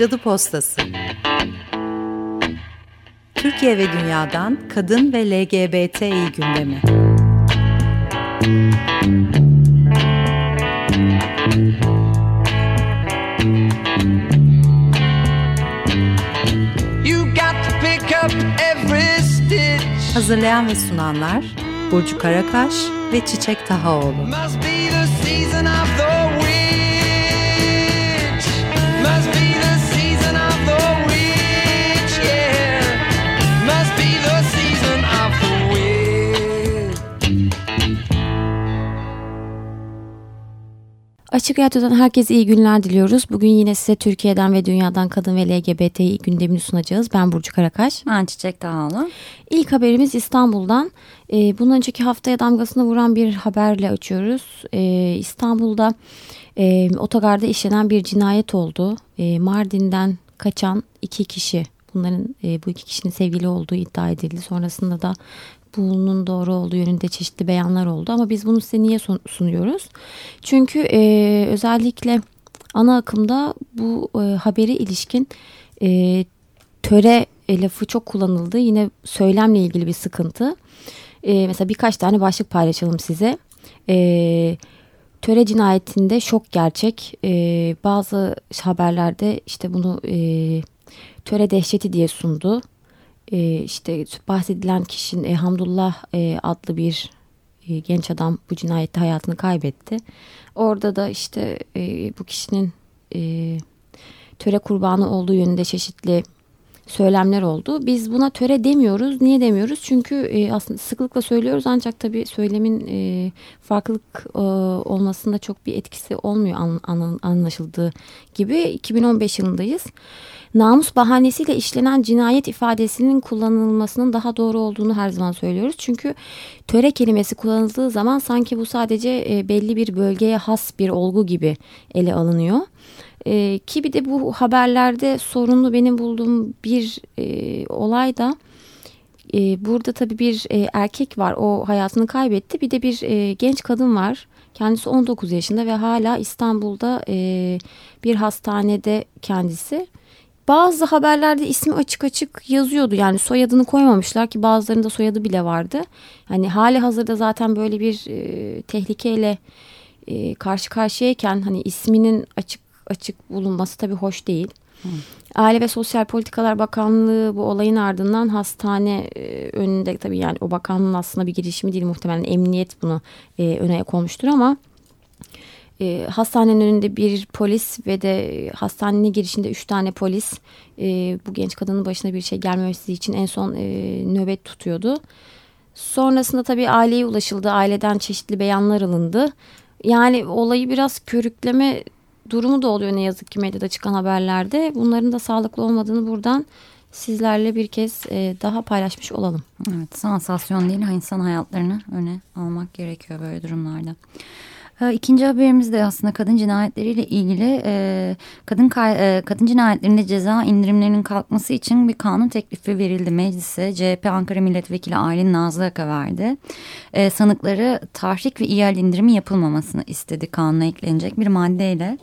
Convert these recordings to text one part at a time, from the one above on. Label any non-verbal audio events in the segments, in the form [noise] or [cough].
Cadı Postası. Türkiye ve Dünya'dan Kadın ve LGBTİ gündemi. Hazırlayan ve sunanlar Burcu Karakaş ve Çiçek Tahaoğlu. Açık Radyo'dan herkese iyi günler diliyoruz. Bugün yine size Türkiye'den ve dünyadan kadın ve LGBTİ gündemini sunacağız. Ben Burcu Karakaş. Ben Çiçek Dağlı. İlk haberimiz İstanbul'dan. E, bundan önceki haftaya damgasını vuran bir haberle açıyoruz. E, İstanbul'da e, otogarda işlenen bir cinayet oldu. E, Mardin'den kaçan iki kişi. Bunların e, bu iki kişinin sevgili olduğu iddia edildi. Sonrasında da bunun doğru olduğu yönünde çeşitli beyanlar oldu. Ama biz bunu size niye sunuyoruz? Çünkü e, özellikle ana akımda bu e, haberi ilişkin e, töre lafı çok kullanıldı. Yine söylemle ilgili bir sıkıntı. E, mesela birkaç tane başlık paylaşalım size. E, töre cinayetinde şok gerçek. E, bazı haberlerde işte bunu e, töre dehşeti diye sundu. E, işte bahsedilen kişinin e, Hamdullah e, adlı bir e, genç adam bu cinayette hayatını kaybetti. Orada da işte e, bu kişinin e, töre kurbanı olduğu yönünde çeşitli söylemler oldu. Biz buna töre demiyoruz. Niye demiyoruz? Çünkü e, aslında sıklıkla söylüyoruz ancak tabii söylemin e, farklılık e, olmasında çok bir etkisi olmuyor an, an, anlaşıldığı gibi. 2015 yılındayız. Namus bahanesiyle işlenen cinayet ifadesinin kullanılmasının daha doğru olduğunu her zaman söylüyoruz. Çünkü töre kelimesi kullanıldığı zaman sanki bu sadece e, belli bir bölgeye has bir olgu gibi ele alınıyor. E, ki bir de bu haberlerde sorunlu benim bulduğum bir e, olay da burada tabii bir erkek var o hayatını kaybetti bir de bir genç kadın var kendisi 19 yaşında ve hala İstanbul'da e, bir hastanede kendisi bazı haberlerde ismi açık açık yazıyordu yani soyadını koymamışlar ki bazılarında soyadı bile vardı hani hali hazırda zaten böyle bir e, tehlikeyle e, karşı karşıyayken hani isminin açık açık bulunması tabii hoş değil. Hı. Aile ve Sosyal Politikalar Bakanlığı bu olayın ardından hastane e, önünde tabii yani o bakanlığın aslında bir girişimi değil muhtemelen emniyet bunu e, öne konmuştur ama e, hastanenin önünde bir polis ve de hastanenin girişinde üç tane polis e, bu genç kadının başına bir şey gelmemesi için en son e, nöbet tutuyordu. Sonrasında tabii aileye ulaşıldı. Aileden çeşitli beyanlar alındı. Yani olayı biraz körükleme durumu da oluyor ne yazık ki medyada çıkan haberlerde. Bunların da sağlıklı olmadığını buradan sizlerle bir kez e, daha paylaşmış olalım. Evet sansasyon değil insan hayatlarını öne almak gerekiyor böyle durumlarda. Ee, ikinci haberimiz de aslında kadın cinayetleriyle ilgili e, kadın e, kadın cinayetlerinde ceza indirimlerinin kalkması için bir kanun teklifi verildi meclise. CHP Ankara Milletvekili Aylin Nazlı Aka verdi. E, sanıkları tahrik ve ihal indirimi yapılmamasını istedi kanuna eklenecek bir maddeyle.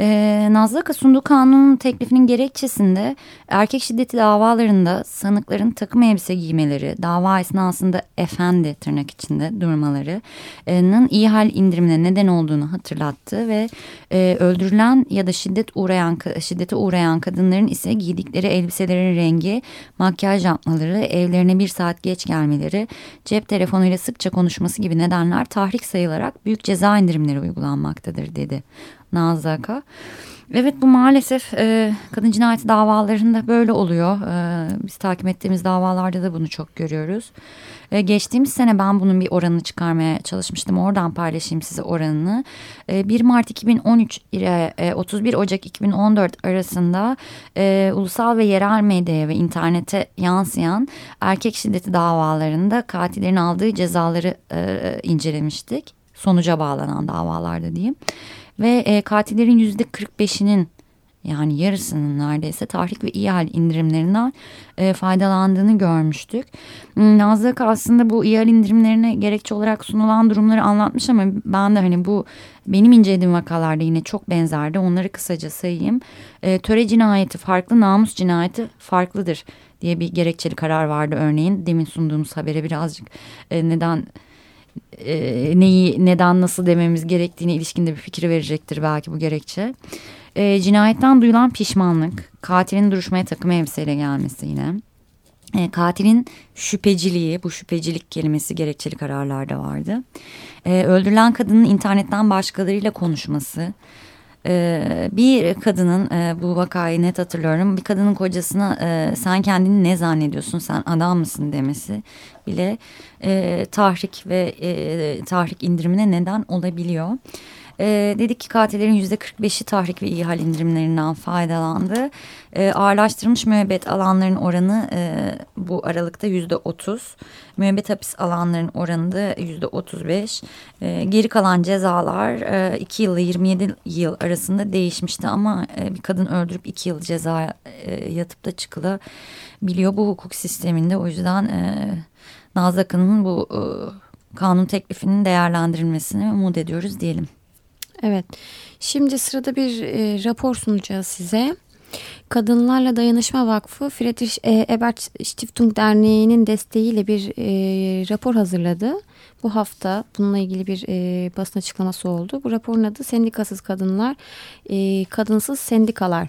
E, Nazlı Aka sunduğu kanun teklifinin gerekçesinde erkek şiddeti davalarında sanıkların takım elbise giymeleri, dava esnasında efendi tırnak içinde durmalarının iyi hal indirimine neden olduğunu hatırlattı ve e, öldürülen ya da şiddet uğrayan şiddete uğrayan kadınların ise giydikleri elbiselerin rengi, makyaj yapmaları, evlerine bir saat geç gelmeleri, cep telefonuyla sıkça konuşması gibi nedenler tahrik sayılarak büyük ceza indirimleri uygulanmaktadır dedi. Nazaka. Evet bu maalesef e, kadın cinayeti davalarında böyle oluyor. E, biz takip ettiğimiz davalarda da bunu çok görüyoruz. E, geçtiğimiz sene ben bunun bir oranını çıkarmaya çalışmıştım. Oradan paylaşayım size oranını. E, 1 Mart 2013 ile e, 31 Ocak 2014 arasında e, ulusal ve yerel medyaya ve internete yansıyan erkek şiddeti davalarında katillerin aldığı cezaları e, incelemiştik. Sonuca bağlanan davalarda diyeyim ve e, katillerin yüzde 45'inin yani yarısının neredeyse tahrik ve ihal indirimlerinden e, faydalandığını görmüştük. Hmm, Nazlı aslında bu ihal indirimlerine gerekçe olarak sunulan durumları anlatmış ama ben de hani bu benim incelediğim vakalarda yine çok benzerdi. Onları kısaca sayayım. E, töre cinayeti farklı, namus cinayeti farklıdır diye bir gerekçeli karar vardı örneğin. Demin sunduğumuz habere birazcık e, neden e, neyi neden nasıl dememiz gerektiğine ilişkinde bir fikir verecektir belki bu gerekçe. E, cinayetten duyulan pişmanlık, katilin duruşmaya takım elbiseyle gelmesi yine. E, katilin şüpheciliği, bu şüphecilik kelimesi gerekçeli kararlarda vardı. E, öldürülen kadının internetten başkalarıyla konuşması, ee, bir kadının e, bu vakayı net hatırlıyorum bir kadının kocasına e, sen kendini ne zannediyorsun sen adam mısın demesi bile e, tahrik ve tahrik indirimine neden olabiliyor. E, dedik ki katillerin yüzde 45'i tahrik ve ihal indirimlerinden faydalandı. E, ağırlaştırılmış müebbet alanların oranı e, bu aralıkta yüzde 30. Müebbet hapis alanların oranı da yüzde 35. E, geri kalan cezalar e, 2 yıl ile 27 yıl arasında değişmişti ama e, bir kadın öldürüp 2 yıl ceza e, yatıp da çıkılabiliyor bu hukuk sisteminde. O yüzden e, Nazlı Akın'ın bu e, kanun teklifinin değerlendirilmesini umut ediyoruz diyelim. Evet. Şimdi sırada bir e, rapor sunacağız size. Kadınlarla Dayanışma Vakfı Friedrich e, Ebert Stiftung Derneği'nin desteğiyle bir e, rapor hazırladı. Bu hafta bununla ilgili bir e, basın açıklaması oldu. Bu raporun adı Sendikasız Kadınlar, e, Kadınsız Sendikalar.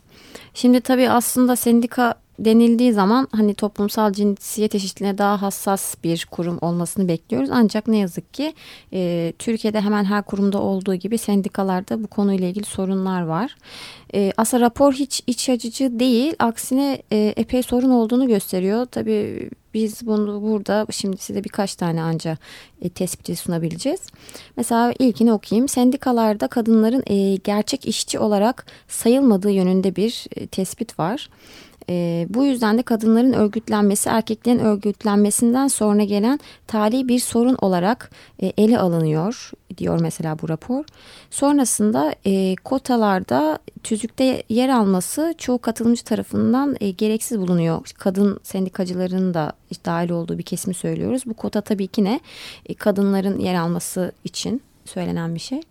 Şimdi tabii aslında sendika denildiği zaman hani toplumsal cinsiyet eşitliğine daha hassas bir kurum olmasını bekliyoruz. Ancak ne yazık ki e, Türkiye'de hemen her kurumda olduğu gibi sendikalarda bu konuyla ilgili sorunlar var. E, aslında rapor hiç iç açıcı değil. Aksine e, epey sorun olduğunu gösteriyor. Tabii biz bunu burada şimdi size birkaç tane anca e, tespiti sunabileceğiz. Mesela ilkini okuyayım. Sendikalarda kadınların e, gerçek işçi olarak sayılmadığı yönünde bir e, tespit var. E, bu yüzden de kadınların örgütlenmesi erkeklerin örgütlenmesinden sonra gelen tali bir sorun olarak e, ele alınıyor diyor mesela bu rapor. Sonrasında e, kotalarda tüzükte yer alması çoğu katılımcı tarafından e, gereksiz bulunuyor. Kadın sendikacıların da dahil olduğu bir kesimi söylüyoruz. Bu kota tabii ki ne? E, kadınların yer alması için söylenen bir şey.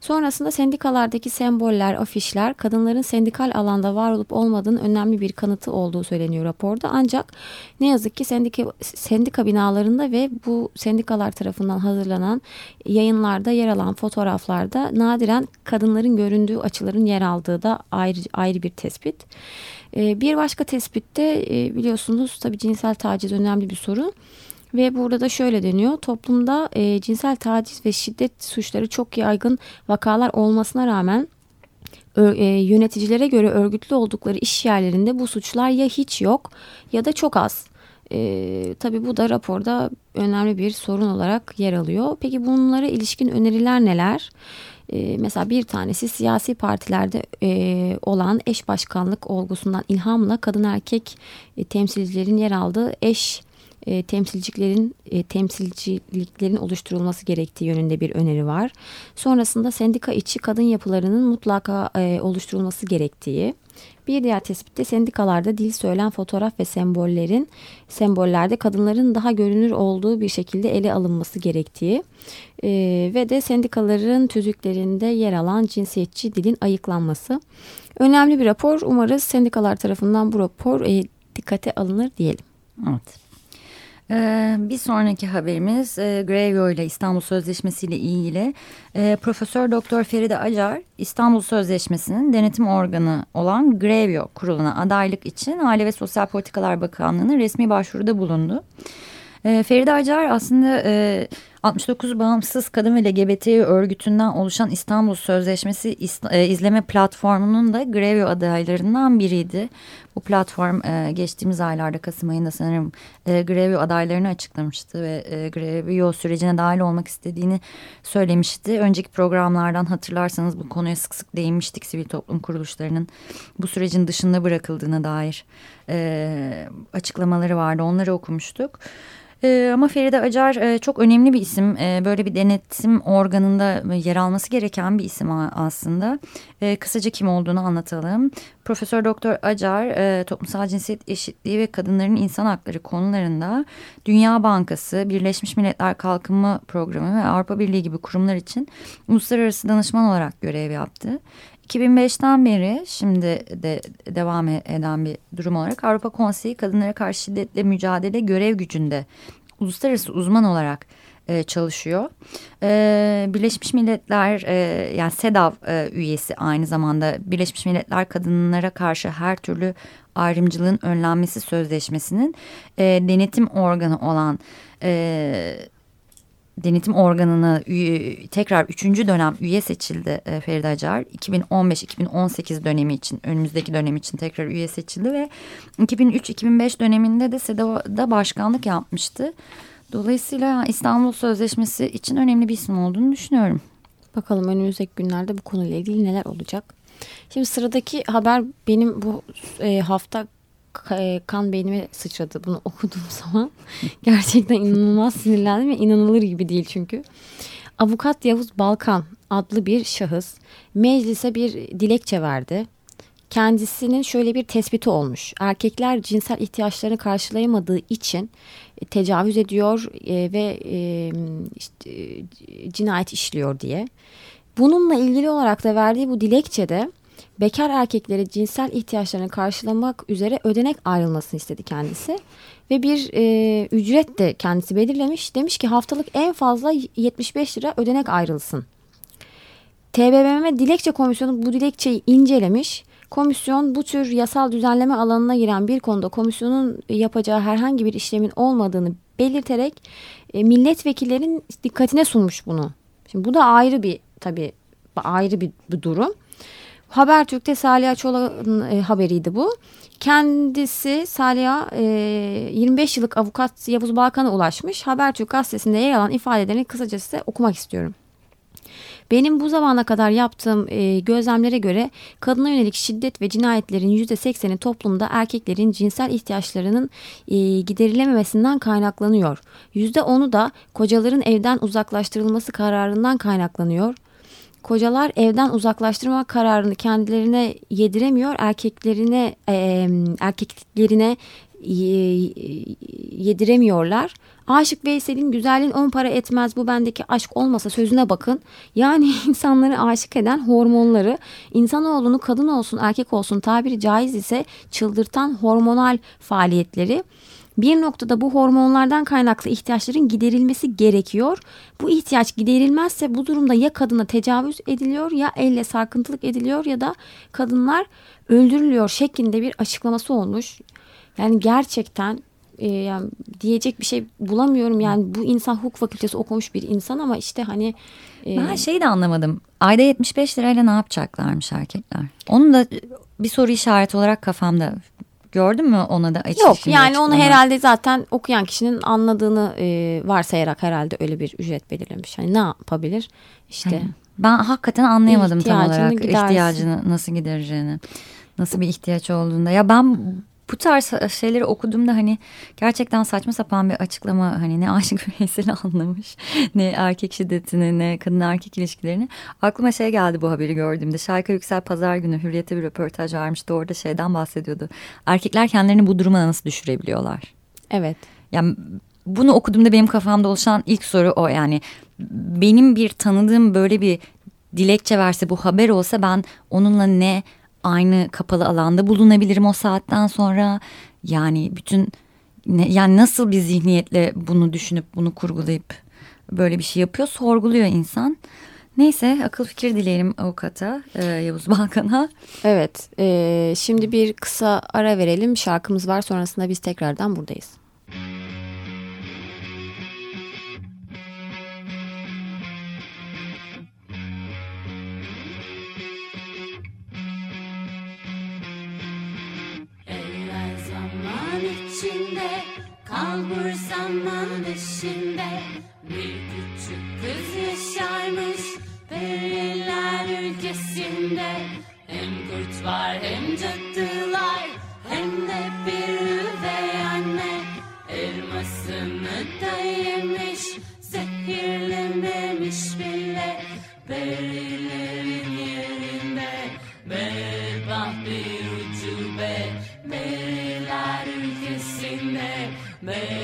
Sonrasında sendikalardaki semboller, afişler kadınların sendikal alanda var olup olmadığının önemli bir kanıtı olduğu söyleniyor raporda. Ancak ne yazık ki sendika, sendika binalarında ve bu sendikalar tarafından hazırlanan yayınlarda yer alan fotoğraflarda nadiren kadınların göründüğü açıların yer aldığı da ayrı, ayrı bir tespit. Ee, bir başka tespitte e, biliyorsunuz tabii cinsel taciz önemli bir sorun. Ve burada da şöyle deniyor. Toplumda e, cinsel taciz ve şiddet suçları çok yaygın vakalar olmasına rağmen e, yöneticilere göre örgütlü oldukları iş yerlerinde bu suçlar ya hiç yok ya da çok az. E, tabii bu da raporda önemli bir sorun olarak yer alıyor. Peki bunlara ilişkin öneriler neler? E, mesela bir tanesi siyasi partilerde e, olan eş başkanlık olgusundan ilhamla kadın erkek e, temsilcilerin yer aldığı eş e, temsilciliklerin e, temsilciliklerin oluşturulması gerektiği yönünde bir öneri var. Sonrasında sendika içi kadın yapılarının mutlaka e, oluşturulması gerektiği. Bir diğer tespitte sendikalarda dil söylen fotoğraf ve sembollerin sembollerde kadınların daha görünür olduğu bir şekilde ele alınması gerektiği e, ve de sendikaların tüzüklerinde yer alan cinsiyetçi dilin ayıklanması. Önemli bir rapor. Umarız sendikalar tarafından bu rapor e, dikkate alınır diyelim. Evet. Ee, bir sonraki haberimiz e, Grevio ile İstanbul Sözleşmesi ile ilgili e, Profesör Doktor Feride Acar İstanbul Sözleşmesi'nin denetim organı olan Grevio kuruluna adaylık için Aile ve Sosyal Politikalar Bakanlığı'nın resmi başvuruda bulundu. E, Feride Acar aslında e, 69 Bağımsız Kadın ve LGBT örgütünden oluşan İstanbul Sözleşmesi e, izleme platformunun da Grevio adaylarından biriydi. Bu platform e, geçtiğimiz aylarda Kasım ayında sanırım e, Grevio adaylarını açıklamıştı ve Grevio sürecine dahil olmak istediğini söylemişti. Önceki programlardan hatırlarsanız bu konuya sık sık değinmiştik sivil toplum kuruluşlarının bu sürecin dışında bırakıldığına dair açıklamaları vardı onları okumuştuk. Ee, ama Feride Acar e, çok önemli bir isim. E, böyle bir denetim organında yer alması gereken bir isim aslında. E, kısaca kim olduğunu anlatalım. Profesör Doktor Acar e, toplumsal cinsiyet eşitliği ve kadınların insan hakları konularında Dünya Bankası, Birleşmiş Milletler Kalkınma Programı ve Avrupa Birliği gibi kurumlar için uluslararası danışman olarak görev yaptı. 2005'ten beri şimdi de devam eden bir durum olarak Avrupa Konseyi kadınlara karşı şiddetle mücadele görev gücünde uluslararası uzman olarak e, çalışıyor. E, Birleşmiş Milletler e, yani SEDAV e, üyesi aynı zamanda Birleşmiş Milletler kadınlara karşı her türlü ayrımcılığın önlenmesi sözleşmesinin e, denetim organı olan e, denetim organına üye, tekrar üçüncü dönem üye seçildi e, Feride Acar. 2015-2018 dönemi için önümüzdeki dönem için tekrar üye seçildi ve 2003-2005 döneminde de SEDA'da başkanlık yapmıştı. Dolayısıyla İstanbul Sözleşmesi için önemli bir isim olduğunu düşünüyorum. Bakalım önümüzdeki günlerde bu konuyla ilgili neler olacak. Şimdi sıradaki haber benim bu e, hafta kan beynime sıçradı bunu okuduğum [laughs] zaman. Gerçekten inanılmaz sinirlendim ve inanılır gibi değil çünkü. Avukat Yavuz Balkan adlı bir şahıs meclise bir dilekçe verdi. Kendisinin şöyle bir tespiti olmuş. Erkekler cinsel ihtiyaçlarını karşılayamadığı için e, tecavüz ediyor e, ve işte, cinayet işliyor diye. Bununla ilgili olarak da verdiği bu dilekçede bekar erkeklere cinsel ihtiyaçlarını karşılamak üzere ödenek ayrılmasını istedi kendisi. Ve bir e, ücret de kendisi belirlemiş. Demiş ki haftalık en fazla 75 lira ödenek ayrılsın. TBMM Dilekçe Komisyonu bu dilekçeyi incelemiş. Komisyon bu tür yasal düzenleme alanına giren bir konuda komisyonun yapacağı herhangi bir işlemin olmadığını belirterek e, milletvekillerin dikkatine sunmuş bunu. Şimdi bu da ayrı bir tabii ayrı bir, bir durum. Habertürk'te Salih Çolak'ın e, haberiydi bu. Kendisi Salih'a e, 25 yıllık avukat Yavuz Balkan'a ulaşmış. Habertürk gazetesinde yer alan ifadelerini kısaca size okumak istiyorum. Benim bu zamana kadar yaptığım e, gözlemlere göre kadına yönelik şiddet ve cinayetlerin %80'i toplumda erkeklerin cinsel ihtiyaçlarının e, giderilememesinden kaynaklanıyor. %10'u da kocaların evden uzaklaştırılması kararından kaynaklanıyor. Kocalar evden uzaklaştırma kararını kendilerine yediremiyor, erkeklerine e, erkeklerine yediremiyorlar. Aşık Veysel'in güzelliğin on para etmez bu bendeki aşk olmasa sözüne bakın. Yani [laughs] insanları aşık eden hormonları insanoğlunu kadın olsun erkek olsun tabiri caiz ise çıldırtan hormonal faaliyetleri bir noktada bu hormonlardan kaynaklı ihtiyaçların giderilmesi gerekiyor. Bu ihtiyaç giderilmezse bu durumda ya kadına tecavüz ediliyor ya elle sarkıntılık ediliyor ya da kadınlar öldürülüyor şeklinde bir açıklaması olmuş. Yani gerçekten e, yani diyecek bir şey bulamıyorum. Yani bu insan hukuk fakültesi okumuş bir insan ama işte hani... E... Ben şeyi de anlamadım. Ayda 75 lirayla ne yapacaklarmış erkekler? Onun da bir soru işareti olarak kafamda. Gördün mü ona da açık Yok yani onu herhalde zaten okuyan kişinin anladığını e, varsayarak herhalde öyle bir ücret belirlemiş. Hani ne yapabilir? İşte yani ben hakikaten anlayamadım tam olarak gidersin. ihtiyacını nasıl gidereceğini. Nasıl bir ihtiyaç olduğunda. Ya ben bu tarz şeyleri okuduğumda hani gerçekten saçma sapan bir açıklama hani ne aşık [laughs] Veysel'i anlamış ne erkek şiddetini ne kadın erkek ilişkilerini aklıma şey geldi bu haberi gördüğümde. Şayka Yüksel pazar günü Hürriyet'e bir röportaj vermişti orada şeyden bahsediyordu. Erkekler kendilerini bu duruma nasıl düşürebiliyorlar? Evet. Yani bunu okuduğumda benim kafamda oluşan ilk soru o. Yani benim bir tanıdığım böyle bir dilekçe verse bu haber olsa ben onunla ne aynı kapalı alanda bulunabilirim o saatten sonra. Yani bütün ne, yani nasıl bir zihniyetle bunu düşünüp bunu kurgulayıp böyle bir şey yapıyor sorguluyor insan. Neyse akıl fikir dileyelim avukata e, Yavuz [laughs] Balkan'a. Evet e, şimdi bir kısa ara verelim şarkımız var sonrasında biz tekrardan buradayız. Man.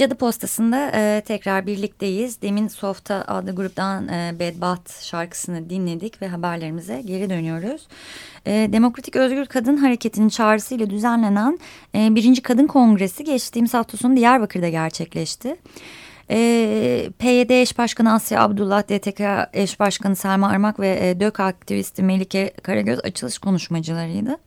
Cadı Postası'nda e, tekrar birlikteyiz. Demin Softa adlı gruptan e, Bedbat şarkısını dinledik ve haberlerimize geri dönüyoruz. E, Demokratik Özgür Kadın Hareketi'nin çağrısıyla düzenlenen e, birinci Kadın Kongresi geçtiğimiz hafta sonu Diyarbakır'da gerçekleşti. E, PYD eş başkanı Asya Abdullah, DTK eş başkanı Selma Armak ve e, DÖK aktivisti Melike Karagöz açılış konuşmacılarıydı.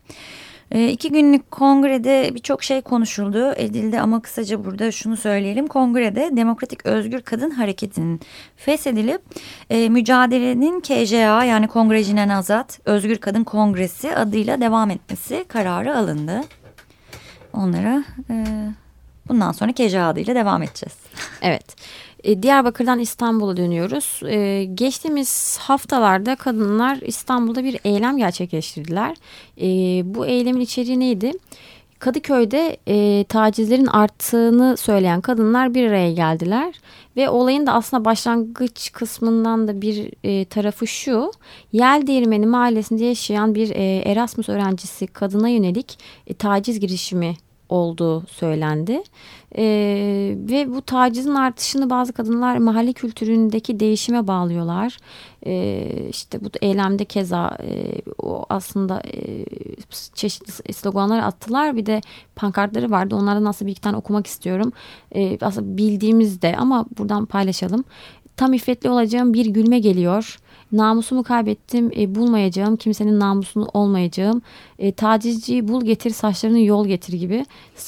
E, iki günlük kongrede birçok şey konuşuldu, edildi ama kısaca burada şunu söyleyelim. Kongrede Demokratik Özgür Kadın Hareketi'nin feshedilip e, mücadelenin KJA yani Kongre Cinen Azat Özgür Kadın Kongresi adıyla devam etmesi kararı alındı. Onlara e, bundan sonra KJA adıyla devam edeceğiz. Evet. E, Diyarbakır'dan İstanbul'a dönüyoruz. E, geçtiğimiz haftalarda kadınlar İstanbul'da bir eylem gerçekleştirdiler. E, bu eylemin içeriği neydi? Kadıköy'de e, tacizlerin arttığını söyleyen kadınlar bir araya geldiler ve olayın da aslında başlangıç kısmından da bir e, tarafı şu Yel Değirmeni mahallesinde yaşayan bir e, Erasmus öğrencisi kadına yönelik e, taciz girişimi olduğu söylendi. E, ve bu tacizin artışını bazı kadınlar mahalle kültüründeki değişime bağlıyorlar. E, işte bu eylemde keza e, o aslında e, çeşitli sloganlar attılar. Bir de pankartları vardı. Onlardan nasıl bir iki tane okumak istiyorum. E, aslında bildiğimizde ama buradan paylaşalım. Tam iffetli olacağım bir gülme geliyor. Namusumu kaybettim, e, bulmayacağım, kimsenin namusunu olmayacağım. E, tacizciyi bul getir, saçlarını yol getir gibi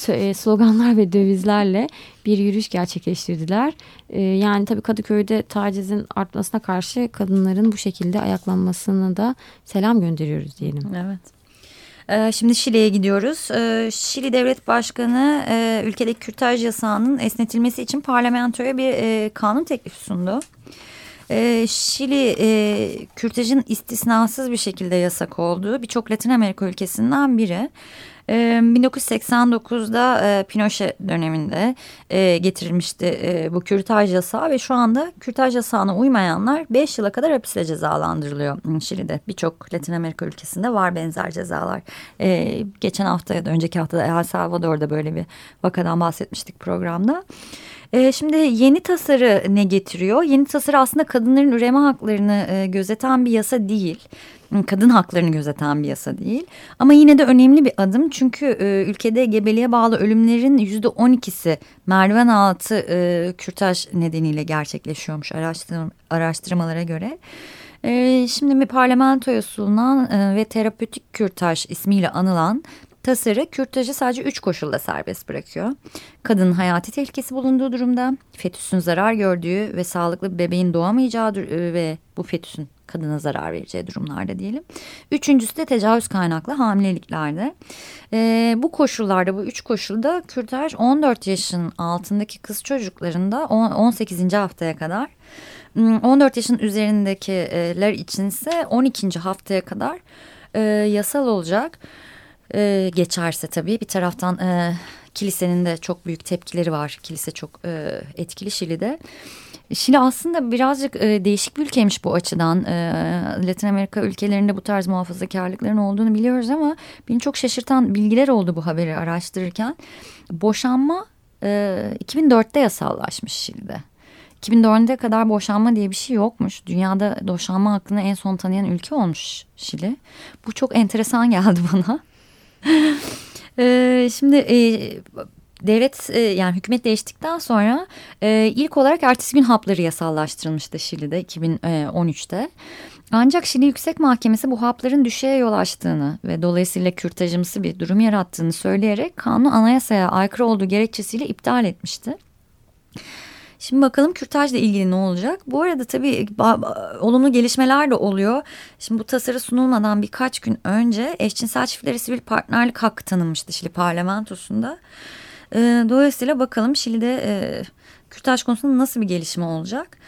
e, sloganlar ve dövizlerle bir yürüyüş gerçekleştirdiler. E, yani tabii Kadıköy'de tacizin artmasına karşı kadınların bu şekilde ayaklanmasını da selam gönderiyoruz diyelim. Evet. E, şimdi Şili'ye gidiyoruz. E, Şili Devlet Başkanı e, ülkedeki kürtaj yasağının esnetilmesi için parlamentoya bir kanun teklifi sundu. E, Şili e, kürtajın istisnasız bir şekilde yasak olduğu birçok Latin Amerika ülkesinden biri. E, 1989'da e, Pinochet döneminde e, getirilmişti bu kürtaj yasağı ve şu anda kürtaj yasağına uymayanlar 5 yıla kadar hapisle cezalandırılıyor Şili'de. Birçok Latin Amerika ülkesinde var benzer cezalar. Geçen hafta ya da önceki haftada El Salvador'da böyle bir vakadan bahsetmiştik programda. Şimdi yeni tasarı ne getiriyor? Yeni tasarı aslında kadınların üreme haklarını gözeten bir yasa değil. Kadın haklarını gözeten bir yasa değil. Ama yine de önemli bir adım. Çünkü e, ülkede gebeliğe bağlı ölümlerin yüzde on ikisi merdiven altı e, kürtaj nedeniyle gerçekleşiyormuş araştırm araştırmalara göre. E, şimdi bir parlamentoya sunulan e, ve terapötik kürtaj ismiyle anılan Tasarı kürtajı sadece üç koşulla serbest bırakıyor. Kadının hayati tehlikesi bulunduğu durumda, fetüsün zarar gördüğü ve sağlıklı bir bebeğin doğamayacağı e, ve bu fetüsün kadına zarar vereceği durumlarda diyelim. Üçüncüsü de tecavüz kaynaklı hamileliklerde. E, bu koşullarda bu üç koşulda kürtaj 14 yaşın altındaki kız çocuklarında 18. haftaya kadar 14 hmm, yaşın üzerindekiler içinse 12. haftaya kadar e, yasal olacak e, geçerse tabii bir taraftan e, kilisenin de çok büyük tepkileri var. Kilise çok e, etkili Şili'de. Şili aslında birazcık e, değişik bir ülkeymiş bu açıdan. E, Latin Amerika ülkelerinde bu tarz muhafazakarlıkların olduğunu biliyoruz ama beni çok şaşırtan bilgiler oldu bu haberi araştırırken. Boşanma e, 2004'te yasallaşmış Şili'de. 2004'e kadar boşanma diye bir şey yokmuş. Dünyada boşanma hakkını en son tanıyan ülke olmuş Şili. Bu çok enteresan [laughs] geldi bana. ee, şimdi e, devlet e, yani hükümet değiştikten sonra e, ilk olarak ertesi gün hapları yasallaştırılmıştı Şili'de 2013'te. Ancak Şili Yüksek Mahkemesi bu hapların düşeye yol açtığını ve dolayısıyla kürtajımsı bir durum yarattığını söyleyerek kanun anayasaya aykırı olduğu gerekçesiyle iptal etmişti. Şimdi bakalım kürtajla ilgili ne olacak? Bu arada tabii olumlu gelişmeler de oluyor. Şimdi bu tasarı sunulmadan birkaç gün önce eşcinsel çiftlere sivil partnerlik hakkı tanınmıştı Şili parlamentosunda. Ee, dolayısıyla bakalım Şili'de e, kürtaj konusunda nasıl bir gelişme olacak?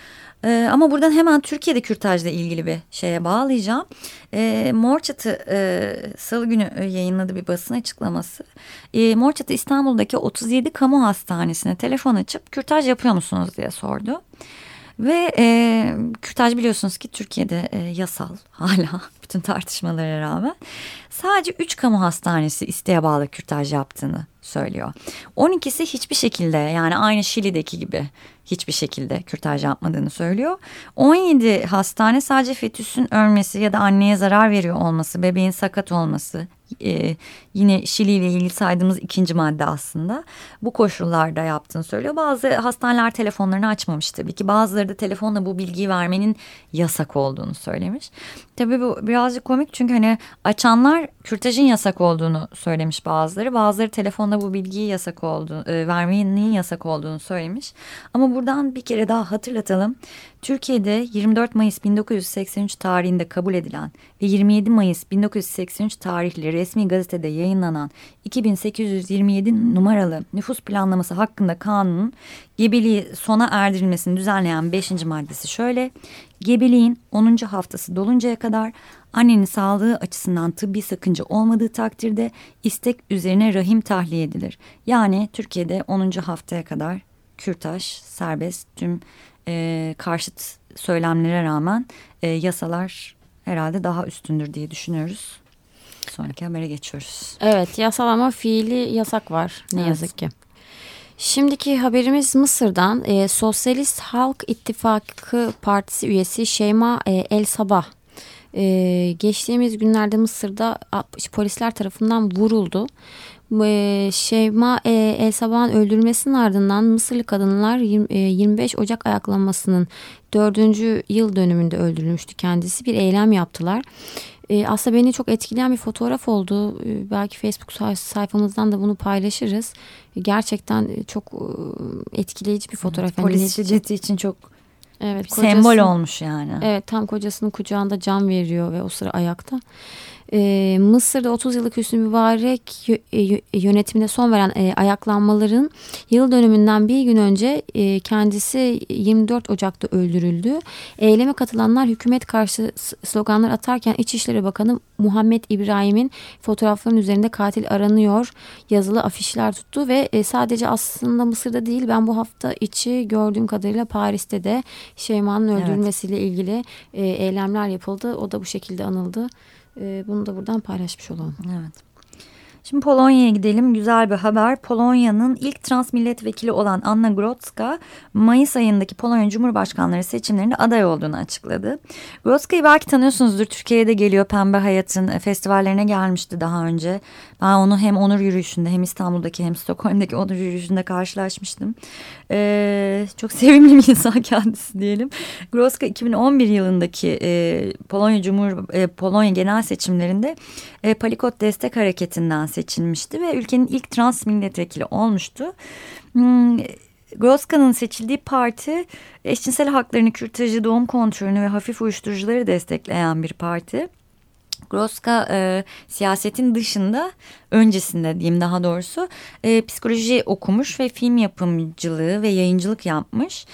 E, ama buradan hemen Türkiye'de kürtajla ilgili bir şeye bağlayacağım. E, Morçatı e, salı günü yayınladı bir basın açıklaması. E, Morçatı İstanbul'daki 37 kamu hastanesine telefon açıp kürtaj yapıyor musunuz diye sordu. Ve e, kürtaj biliyorsunuz ki Türkiye'de e, yasal [laughs] hala bütün tartışmalara rağmen. Sadece 3 kamu hastanesi isteğe bağlı kürtaj yaptığını söylüyor. 12'si hiçbir şekilde yani aynı Şili'deki gibi hiçbir şekilde kürtaj yapmadığını söylüyor. 17 hastane sadece fetüsün ölmesi ya da anneye zarar veriyor olması, bebeğin sakat olması, e, yine Şili ile ilgili saydığımız ikinci madde aslında bu koşullarda yaptığını söylüyor. Bazı hastaneler telefonlarını açmamış tabii ki. Bazıları da telefonla bu bilgiyi vermenin yasak olduğunu söylemiş. Tabii bu birazcık komik çünkü hani açanlar kürtajın yasak olduğunu söylemiş bazıları. Bazıları telefonla bu bilgiyi yasak olduğunu, e, vermenin yasak olduğunu söylemiş. Ama buradan bir kere daha hatırlatalım. Türkiye'de 24 Mayıs 1983 tarihinde kabul edilen ve 27 Mayıs 1983 tarihli resmi gazetede yayınlanan 2827 numaralı nüfus planlaması hakkında kanunun gebeliği sona erdirilmesini düzenleyen 5. maddesi şöyle. Gebeliğin 10. haftası doluncaya kadar annenin sağlığı açısından tıbbi sakınca olmadığı takdirde istek üzerine rahim tahliye edilir. Yani Türkiye'de 10. haftaya kadar kürtaj serbest tüm e, karşıt söylemlere rağmen e, yasalar herhalde daha üstündür diye düşünüyoruz. Sonraki habere geçiyoruz. Evet yasal ama fiili yasak var ne evet. yazık ki. Şimdiki haberimiz Mısır'dan e, Sosyalist Halk İttifakı Partisi üyesi Şeyma e, El Sabah e, geçtiğimiz günlerde Mısır'da polisler tarafından vuruldu. E, Şeyma e, El Sabah'ın öldürülmesinin ardından Mısırlı kadınlar 25 e, Ocak ayaklanmasının dördüncü yıl dönümünde öldürülmüştü kendisi. Bir eylem yaptılar. E, aslında beni çok etkileyen bir fotoğraf oldu. E, belki Facebook sayfamızdan da bunu paylaşırız. E, gerçekten çok e, etkileyici bir fotoğraf. Evet, polis şiddeti için çok evet, sembol olmuş yani. Evet tam kocasının kucağında can veriyor ve o sıra ayakta. E, Mısır'da 30 yıllık Hüsnü Mübarek e, yönetimine son veren e, ayaklanmaların yıl dönümünden bir gün önce e, kendisi 24 Ocak'ta öldürüldü. Eyleme katılanlar hükümet karşı sloganlar atarken İçişleri Bakanı Muhammed İbrahim'in fotoğrafların üzerinde katil aranıyor yazılı afişler tuttu ve e, sadece aslında Mısır'da değil ben bu hafta içi gördüğüm kadarıyla Paris'te de Şeyma'nın öldürülmesiyle evet. ilgili e, eylemler yapıldı. O da bu şekilde anıldı. E, bunu da buradan paylaşmış olalım. Evet. Şimdi Polonya'ya gidelim. Güzel bir haber. Polonya'nın ilk trans milletvekili olan Anna Grodzka Mayıs ayındaki Polonya Cumhurbaşkanları seçimlerinde aday olduğunu açıkladı. Grodzka'yı belki tanıyorsunuzdur. Türkiye'de geliyor Pembe Hayat'ın e, festivallerine gelmişti daha önce. Ben onu hem onur yürüyüşünde hem İstanbul'daki hem Stockholm'daki onur yürüyüşünde karşılaşmıştım. Ee, çok [laughs] sevimli bir insan kendisi diyelim. Grodzka 2011 yılındaki e, Polonya Cumhur e, Polonya genel seçimlerinde e, Palikot Destek Hareketi'nden seçilmişti ve ülkenin ilk trans milletvekili olmuştu. Hmm, Groska'nın seçildiği parti eşcinsel haklarını, kürtajı, doğum kontrolünü ve hafif uyuşturucuları destekleyen bir parti. Groska e, siyasetin dışında öncesinde diyeyim daha doğrusu e, psikoloji okumuş ve film yapımcılığı ve yayıncılık yapmış.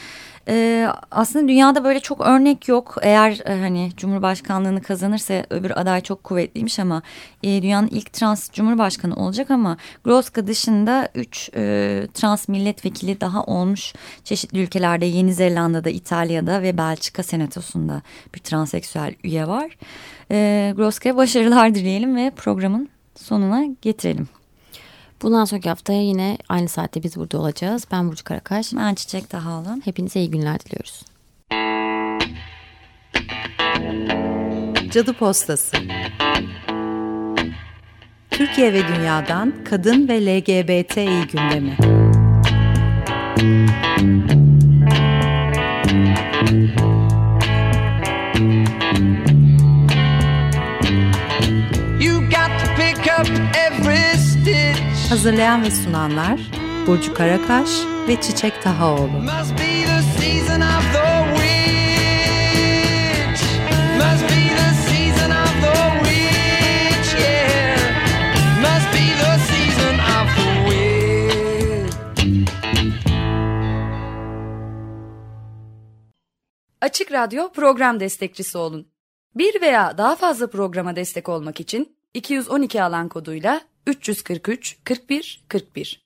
E, aslında dünyada böyle çok örnek yok. Eğer e, hani Cumhurbaşkanlığını kazanırsa öbür aday çok kuvvetliymiş ama e, dünyanın ilk trans Cumhurbaşkanı olacak ama Groska dışında üç e, trans milletvekili daha olmuş çeşitli ülkelerde Yeni Zelanda'da, İtalya'da ve Belçika senatosunda bir transseksüel üye var. E, Groska'ya başarılar dileyelim ve programın sonuna getirelim. Bundan sonraki haftaya yine aynı saatte biz burada olacağız. Ben Burcu Karakaş. Ben Çiçek Tahaoğlu. Hepinize iyi günler diliyoruz. Cadı Postası Türkiye ve dünyadan kadın ve LGBTİ gündemi. Hazırlayan ve sunanlar Burcu Karakaş ve Çiçek Tahaoğlu. Açık Radyo program destekçisi olun. Bir veya daha fazla programa destek olmak için 212 alan koduyla 343 41 41